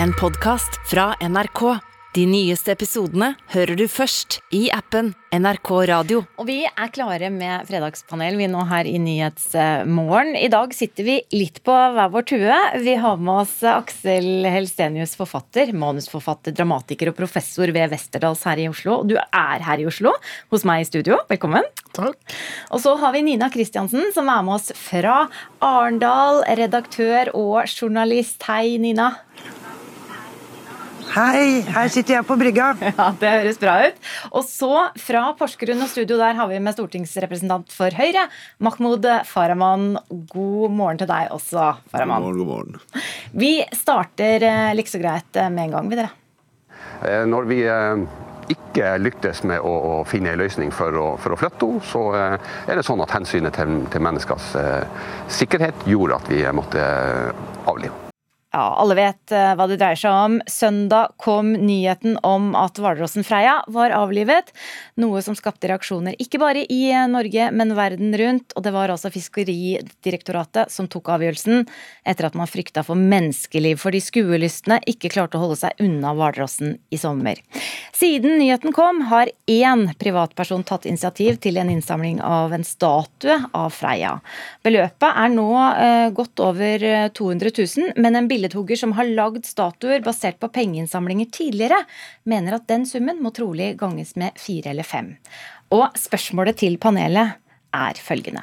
En podkast fra NRK. De nyeste episodene hører du først i appen NRK Radio. Og vi er klare med fredagspanel, vi nå her i Nyhetsmorgen. I dag sitter vi litt på hver vår tue. Vi har med oss Aksel Helstenius, forfatter, manusforfatter, dramatiker og professor ved Westerdals her i Oslo. Du er her i Oslo, hos meg i studio. Velkommen. Takk. Og så har vi Nina Kristiansen, som er med oss fra Arendal. Redaktør og journalist. Hei, Nina. Hei, her sitter jeg på brygga. Ja, Det høres bra ut. Og så fra Porsgrunn og studio der har vi med stortingsrepresentant for Høyre, Mahmoud Farahman. God morgen til deg også, Farahman. God morgen, god morgen. Vi starter eh, like så greit eh, med en gang, vi dere. Eh, Når vi ikke lyktes med å, å finne en løsning for å, for å flytte henne, så er det sånn at hensynet til, til menneskers eh, sikkerhet gjorde at vi måtte avlive avlive. Ja, alle vet eh, hva det dreier seg om. Søndag kom nyheten om at Hvalrossen Freia var avlivet. Noe som skapte reaksjoner ikke bare i eh, Norge, men verden rundt. Og det var altså Fiskeridirektoratet som tok avgjørelsen, etter at man frykta for menneskeliv fordi skuelystne ikke klarte å holde seg unna hvalrossen i sommer. Siden nyheten kom, har én privatperson tatt initiativ til en innsamling av en statue av Freia. Beløpet er nå eh, godt over eh, 200 000, men en billedhugger som har lagd statuer basert på pengeinnsamlinger tidligere, mener at den summen må trolig ganges med fire eller fem. Og spørsmålet til panelet er følgende.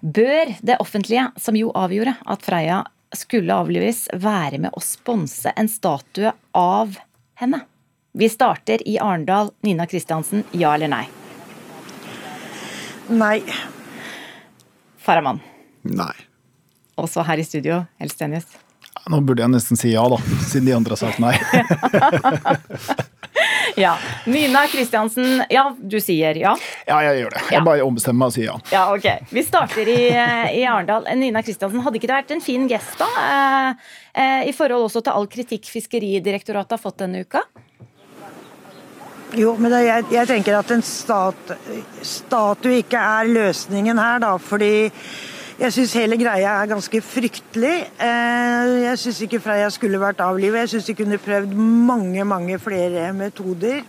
Bør det offentlige, som jo avgjorde at Freia skulle avlives, være med å sponse en statue av henne? Vi starter i Arendal. Nina Kristiansen, ja eller nei? Nei. Faraman. Nei. Også her i studio, Helstenius. Nå burde jeg nesten si ja, da, siden de andre har sagt nei. Ja. Nina Kristiansen, ja, du sier ja? Ja, jeg gjør det. Jeg bare ombestemmer meg og sier ja. Ja, ok. Vi starter i, i Arendal. Nina Kristiansen, hadde ikke det vært en fin gest da? Eh, eh, I forhold også til all kritikk Fiskeridirektoratet har fått denne uka? Jo, men det, jeg, jeg tenker at en stat, statue ikke er løsningen her, da. Fordi jeg syns hele greia er ganske fryktelig. Eh, jeg syns ikke Freia skulle vært avlivet. Jeg syns de kunne prøvd mange, mange flere metoder.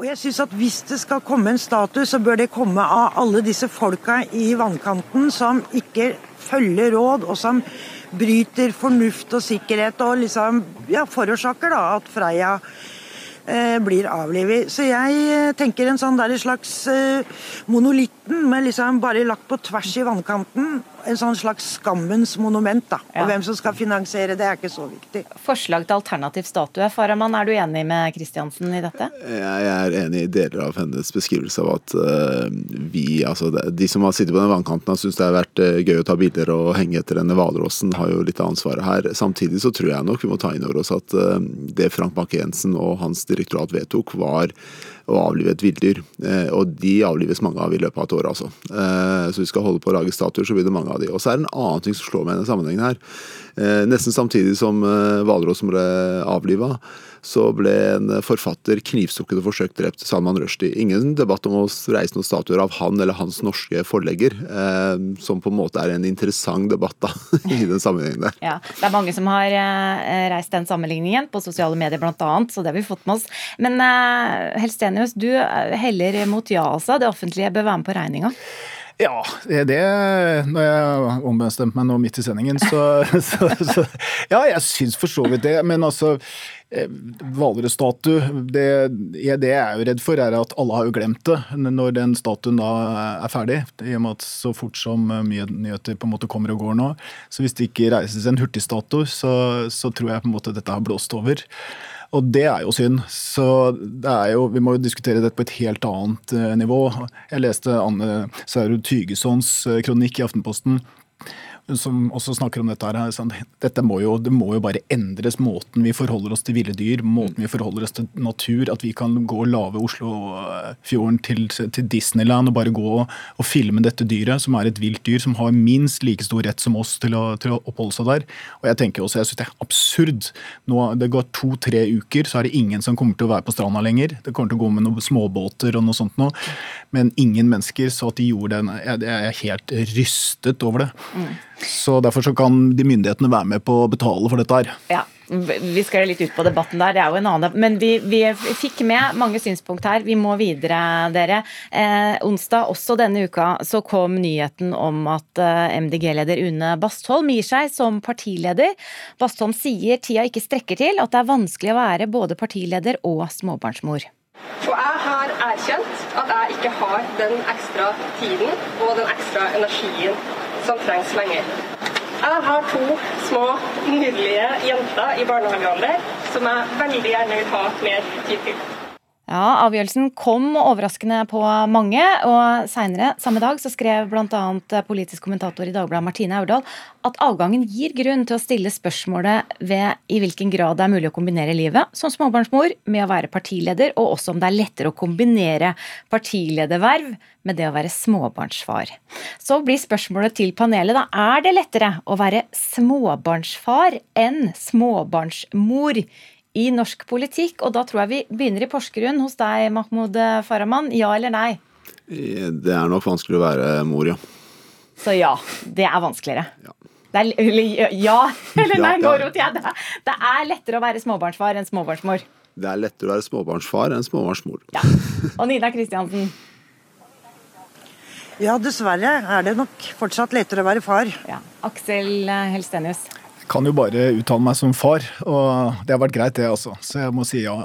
Og jeg synes at Hvis det skal komme en statue, så bør det komme av alle disse folka i vannkanten som ikke følger råd, og som bryter fornuft og sikkerhet og liksom ja, forårsaker da at Freia eh, blir avlivet. Så jeg eh, tenker en sånn der slags eh, monolitten med liksom bare lagt på tvers i vannkanten. En sånn slags skammens monument. da. Ja. Og hvem som skal finansiere det, er ikke så viktig. Forslag til alternativ statue. Faraman, er du enig med Kristiansen i dette? Jeg er enig i deler av hennes beskrivelse av at eh, vi, altså de som har sittet på den vannkanten har syntes det har vært eh, gøy å ta bilder og henge etter denne hvalrossen, har jo litt av ansvaret her. Samtidig så tror jeg nok vi må ta inn over oss at eh, det Frank Bakke-Jensen og hans direktorat vedtok, var å avlive et villdyr. Eh, Og de avlives mange av i løpet av et år, altså. Eh, Så vi skal holde på å lage statuer, så blir det mange av de. Og så er det en annen ting som slår meg i denne sammenhengen her. Eh, Nesten samtidig som hvalrossen ble avliva, så ble en forfatter knivstukket og forsøkt drept, Salman Rushdie. Ingen debatt om å reise noen statuer av han eller hans norske forlegger, eh, som på en måte er en interessant debatt da, i den sammenhengen der. Ja, Det er mange som har eh, reist den sammenligningen, på sosiale medier bl.a., så det har vi fått med oss. Men eh, Helstenius, du eh, heller mot ja, altså. Det offentlige bør være med på regninga. Ja, det er det Når jeg ombestemte meg nå midt i sendingen, så, så, så Ja, jeg syns for så vidt det. Men altså eh, Hvalrødstatue, det, ja, det jeg er jo redd for, er at alle har jo glemt det når den statuen da er ferdig. I og med at så fort som mye nyheter på en måte kommer og går nå. Så hvis det ikke reises en hurtigstatue, så, så tror jeg på en måte dette har blåst over. Og det er jo synd. Så det er jo, vi må jo diskutere dette på et helt annet eh, nivå. Jeg leste Anne Saurud Tygesons eh, kronikk i Aftenposten som også snakker om dette her. Sånn, dette må jo, det må jo bare endres, måten vi forholder oss til ville dyr, måten vi forholder oss til natur. At vi kan gå og lage Oslofjorden til, til Disneyland og bare gå og, og filme dette dyret, som er et vilt dyr, som har minst like stor rett som oss til å, til å oppholde seg der. Og jeg tenker også, jeg synes det er absurd. Nå, det går to-tre uker, så er det ingen som kommer til å være på stranda lenger. Det kommer til å gå med noen småbåter og noe sånt nå. Men ingen mennesker. Så at de gjorde den Jeg jeg er helt rystet over det. Så derfor så kan de myndighetene være med på å betale for dette her. Ja, vi skal litt ut på debatten der, det er jo en annen Men vi, vi fikk med mange synspunkt her. Vi må videre, dere. Eh, onsdag, også denne uka, så kom nyheten om at eh, MDG-leder Une Bastholm gir seg som partileder. Bastholm sier tida ikke strekker til, at det er vanskelig å være både partileder og småbarnsmor. For jeg har erkjent at jeg ikke har den ekstra tiden og den ekstra energien som trengs lenger. Jeg har to små, nydelige jenter i barnehagealder som jeg veldig gjerne vil ha mer tid til. Ja, Avgjørelsen kom overraskende på mange. og Seinere samme dag så skrev bl.a. politisk kommentator i Dagbladet Martine Aurdal at avgangen gir grunn til å stille spørsmålet ved i hvilken grad det er mulig å kombinere livet som småbarnsmor med å være partileder, og også om det er lettere å kombinere partilederverv med det å være småbarnsfar. Så blir spørsmålet til panelet da, er det lettere å være småbarnsfar enn småbarnsmor i norsk politikk. Og da tror jeg vi begynner i Porsgrunn hos deg, Mahmoud Farahman. Ja eller nei? Det er nok vanskelig å være mor, ja. Så ja, det er vanskeligere. Ja. Det er, eller, ja eller nei, nå roter jeg. Det, det er lettere å være småbarnsfar enn småbarnsmor. Det er lettere å være småbarnsfar enn småbarnsmor. Ja. Og Nina Kristiansen? Ja, dessverre er det nok fortsatt lettere å være far. Ja. Aksel Helstenius? Kan jo bare uttale meg som far, og det har vært greit, det altså. Så jeg må si ja.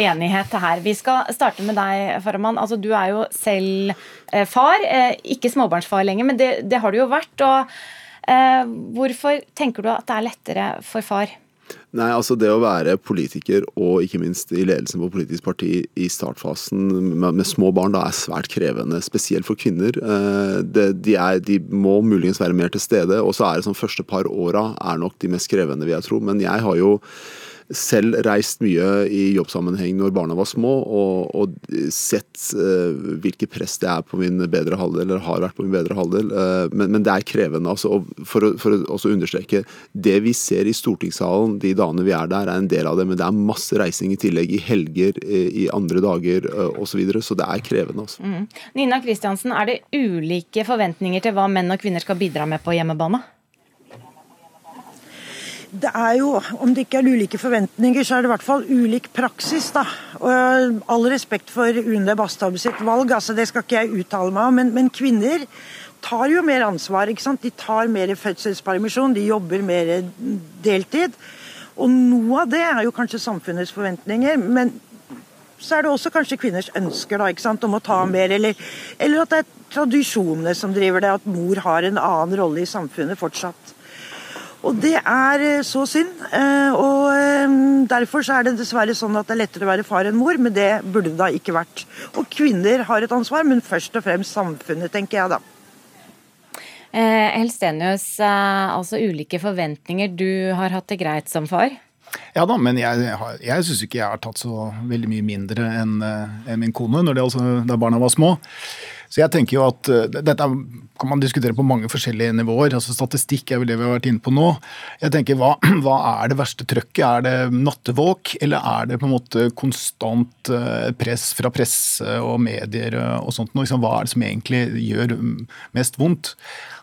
Enighet her. Vi skal starte med deg, Farahman. Altså, du er jo selv eh, far. Eh, ikke småbarnsfar lenger, men det, det har du jo vært. Og eh, hvorfor tenker du at det er lettere for far? Nei, altså Det å være politiker og ikke minst i ledelsen på politisk parti i startfasen med, med små barn da er svært krevende, spesielt for kvinner. Eh, det, de, er, de, må muligens være mer til stede, og så er det sånn første par åra er nok de mest krevende, vil jeg tro. Men jeg har jo selv reist mye i jobbsammenheng når barna var små, og, og sett uh, hvilke press det er på min bedre halvdel, eller har vært på min bedre halvdel. Uh, men, men, det er krevende. Altså, for, å, for å understreke, det vi ser i stortingssalen de dagene vi er der, er en del av det, men det er masse reising i tillegg, i helger, i, i andre dager uh, osv. Så, videre, så det er krevende. Altså. Mm. Nina Kristiansen, er det ulike forventninger til hva menn og kvinner skal bidra med på hjemmebane? Det er jo, om det ikke er ulike forventninger, så er det i hvert fall ulik praksis, da. Og all respekt for Une Bastholm sitt valg, altså det skal ikke jeg uttale meg om, men, men, kvinner tar jo mer ansvar. ikke sant? De tar mer fødselspermisjon, de jobber mer deltid. Og noe av det er jo kanskje samfunnets forventninger, men så er det også kanskje kvinners ønsker da, ikke sant, om å ta mer, eller, eller at det er tradisjonene som driver det, at mor har en annen rolle i samfunnet fortsatt. Og det er eh, så synd. Eh, og eh, derfor så er det dessverre sånn at det er lettere å være far enn mor, men det burde det da ikke vært. Og kvinner har et ansvar, men først og fremst samfunnet, tenker jeg da. Eh, Helstenius, altså ulike forventninger. Du har hatt det greit som far? Ja da, men jeg, jeg, jeg syns ikke jeg har tatt så veldig mye mindre enn en min kone når det, altså, da barna var små. Så jeg tenker jo at uh, Dette kan man diskutere på mange forskjellige nivåer. altså Statistikk er vel det vi har vært inne på nå. Jeg tenker, Hva, hva er det verste trøkket? Er det nattevåk, eller er det på en måte konstant uh, press fra presse og medier og sånt? Liksom, hva er det som egentlig gjør mest vondt?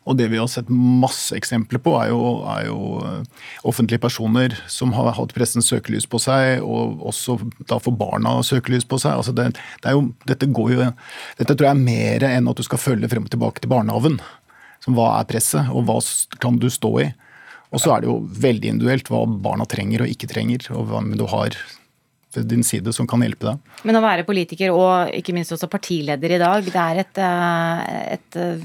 Og det vi har sett masse eksempler på, er jo, er jo eh, offentlige personer som har hatt pressens søkelys på seg, og også da får barna søkelys på seg. Altså det, det jo, dette, jo, dette tror jeg er mer enn at du skal følge frem og tilbake til barnehagen. Som hva er presset, og hva kan du stå i? Og så er det jo veldig individuelt hva barna trenger og ikke trenger, og hva du har din side som kan hjelpe deg. Men å være politiker og ikke minst også partileder i dag, det er et, eh, et eh,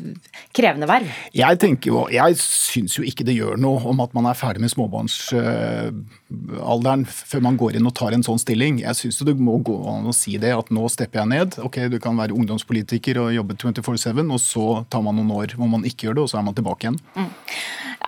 krevende verv? Jeg tenker jo, jeg syns jo ikke det gjør noe om at man er ferdig med småbarnsalderen før man går inn og tar en sånn stilling. Jeg syns det må gå an å si det, at nå stepper jeg ned. Ok, du kan være ungdomspolitiker og jobbe 24-7, og så tar man noen år hvor man ikke gjør det, og så er man tilbake igjen. Mm.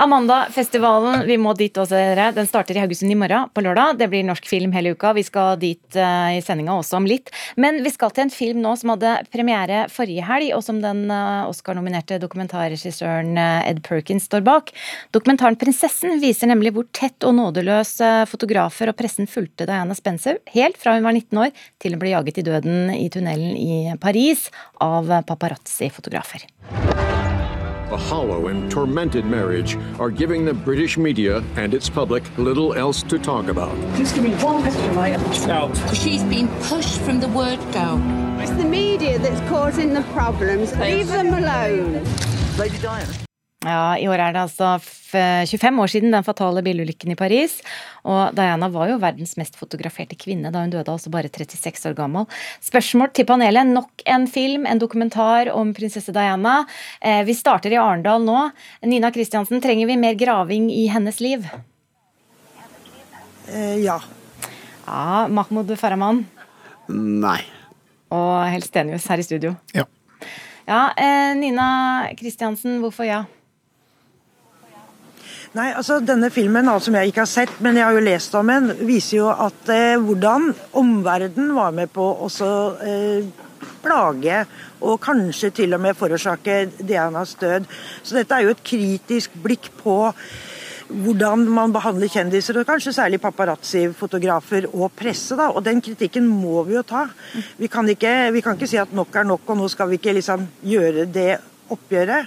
Amanda-festivalen, vi må dit også, dere. Den starter i Haugesund i morgen, på lørdag. Det blir norsk film hele uka. Vi skal dit uh, i sendinga også om litt. Men vi skal til en film nå som hadde premiere forrige helg, og som den uh, Oscar-nominerte dokumentarregissøren uh, Ed Perkins står bak. Dokumentaren 'Prinsessen' viser nemlig hvor tett og nådeløs fotografer og pressen fulgte Diana Spencer helt fra hun var 19 år til hun ble jaget i døden i tunnelen i Paris av paparazzi-fotografer. A hollow and tormented marriage are giving the British media and its public little else to talk about. Just give me one question, mate. Out. She's been pushed from the word go. It's the media that's causing the problems. Leave them alone. Lady Diana. Ja, I år er det altså 25 år siden den fatale bilulykken i Paris. Og Diana var jo verdens mest fotograferte kvinne da hun døde, altså bare 36 år gammel. Spørsmål til panelet. Nok en film, en dokumentar om prinsesse Diana. Eh, vi starter i Arendal nå. Nina Kristiansen, trenger vi mer graving i hennes liv? Eh, ja. Ja, Mahmoud Farahman Nei. og Helstenius her i studio. Ja. Ja, eh, Nina Kristiansen, hvorfor ja? Nei, altså Denne filmen, altså, som jeg ikke har sett, men jeg har jo lest om den, viser jo at eh, hvordan omverdenen var med på å eh, plage og kanskje til og med forårsake Dianas død. Så dette er jo et kritisk blikk på hvordan man behandler kjendiser, og kanskje særlig paparazzi-fotografer og presse. da, og Den kritikken må vi jo ta. Vi kan, ikke, vi kan ikke si at nok er nok, og nå skal vi ikke liksom gjøre det oppgjøret.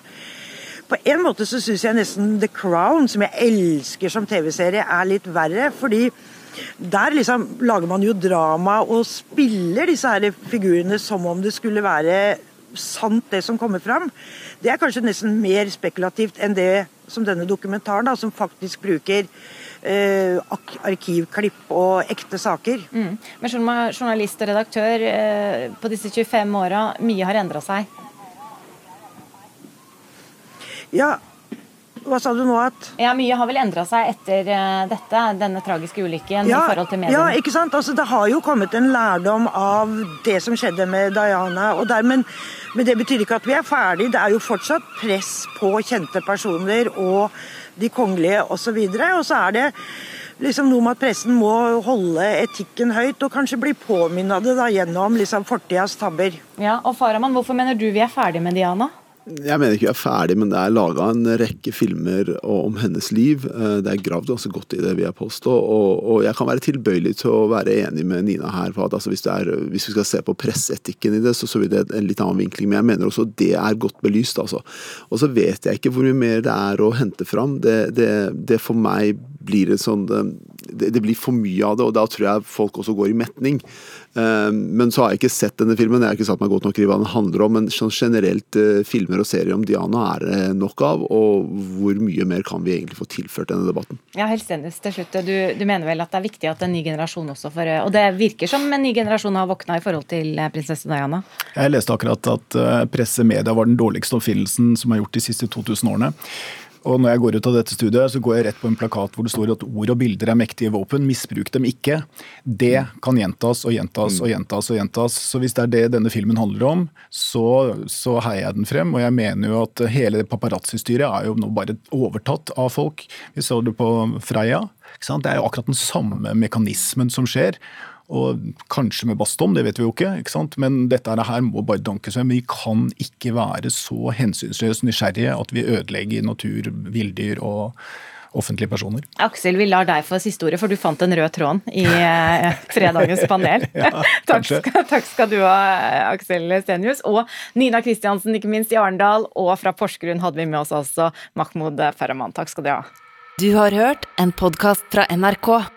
På en måte så syns jeg nesten The Crown, som jeg elsker som TV-serie, er litt verre. fordi der liksom lager man jo drama og spiller disse her figurene som om det skulle være sant, det som kommer fram. Det er kanskje nesten mer spekulativt enn det som denne dokumentaren, da, som faktisk bruker eh, arkivklipp og ekte saker. Mm. Men journalist og redaktør eh, på disse 25 åra, mye har endra seg? Ja, hva sa du nå at Ja, Mye har vel endra seg etter uh, dette, denne tragiske ulykken ja, i forhold til mediene? Ja, ikke sant. Altså, det har jo kommet en lærdom av det som skjedde med Diana. og der, men, men, det betyr ikke at vi er ferdig. Det er jo fortsatt press på kjente personer og de kongelige osv. Og, så og så er det liksom noe med at pressen må holde etikken høyt, og kanskje bli påminnet det da gjennom liksom fortidas tabber. Ja, og Faraman, hvorfor mener du vi er ferdig med Diana? Jeg mener ikke vi er ferdig, men det er laga en rekke filmer om hennes liv. Eh, det er gravd ganske godt i det, vil jeg påstå. Og, og, jeg kan være tilbøyelig til å være enig med Nina her på at altså, hvis, er, hvis, vi skal se på presseetikken i det, så, så vil det en litt annen vinkling. Men jeg mener også det er godt belyst, altså. Og så vet jeg ikke hvor mye mer det er å hente fram. Det, det, det for meg blir et sånn det, det, blir for mye av det, og da tror jeg folk også går i metning. Eh, men så har jeg ikke sett denne filmen, jeg har ikke satt meg godt nok i hva den handler om. Men sånn generelt eh, filmer og serier om Diana er det nok av, og hvor mye mer kan vi egentlig få tilført denne debatten? Ja, Helstenius, til slutt. Du, du, mener vel at det er viktig at en ny generasjon også får Og det virker som en ny generasjon har våkna i forhold til eh, prinsesse Diana? Jeg leste akkurat at presse media var den dårligste oppfinnelsen som er gjort de siste 2000 årene. Og når jeg går ut av dette studiet, så går jeg rett på en plakat hvor det står at ord og bilder er mektige våpen, misbruk dem ikke. Det kan gjentas og gjentas og gjentas og gjentas. Så hvis det er det denne filmen handler om, så, så heier jeg den frem. Og jeg mener jo at hele paparazzi-styret er jo nå bare overtatt av folk. Vi så det på Freia. Det er jo akkurat den samme mekanismen som skjer. Og kanskje med Bastom, det vet vi jo ikke. ikke sant? Men dette her må bare dankes men Vi kan ikke være så hensynsløst nysgjerrige at vi ødelegger natur, villdyr og offentlige personer. Aksel, vi lar deg få siste ordet, for du fant den røde tråden i eh, fredagens panel. ja, takk, skal, takk, skal, du ha, Aksel Stenius. Og Nina Kristiansen, ikke minst i Arendal. Og fra Porsgrunn hadde vi med oss også Mahmoud Farahman. Takk skal du ha. Du har hørt en podkast fra NRK.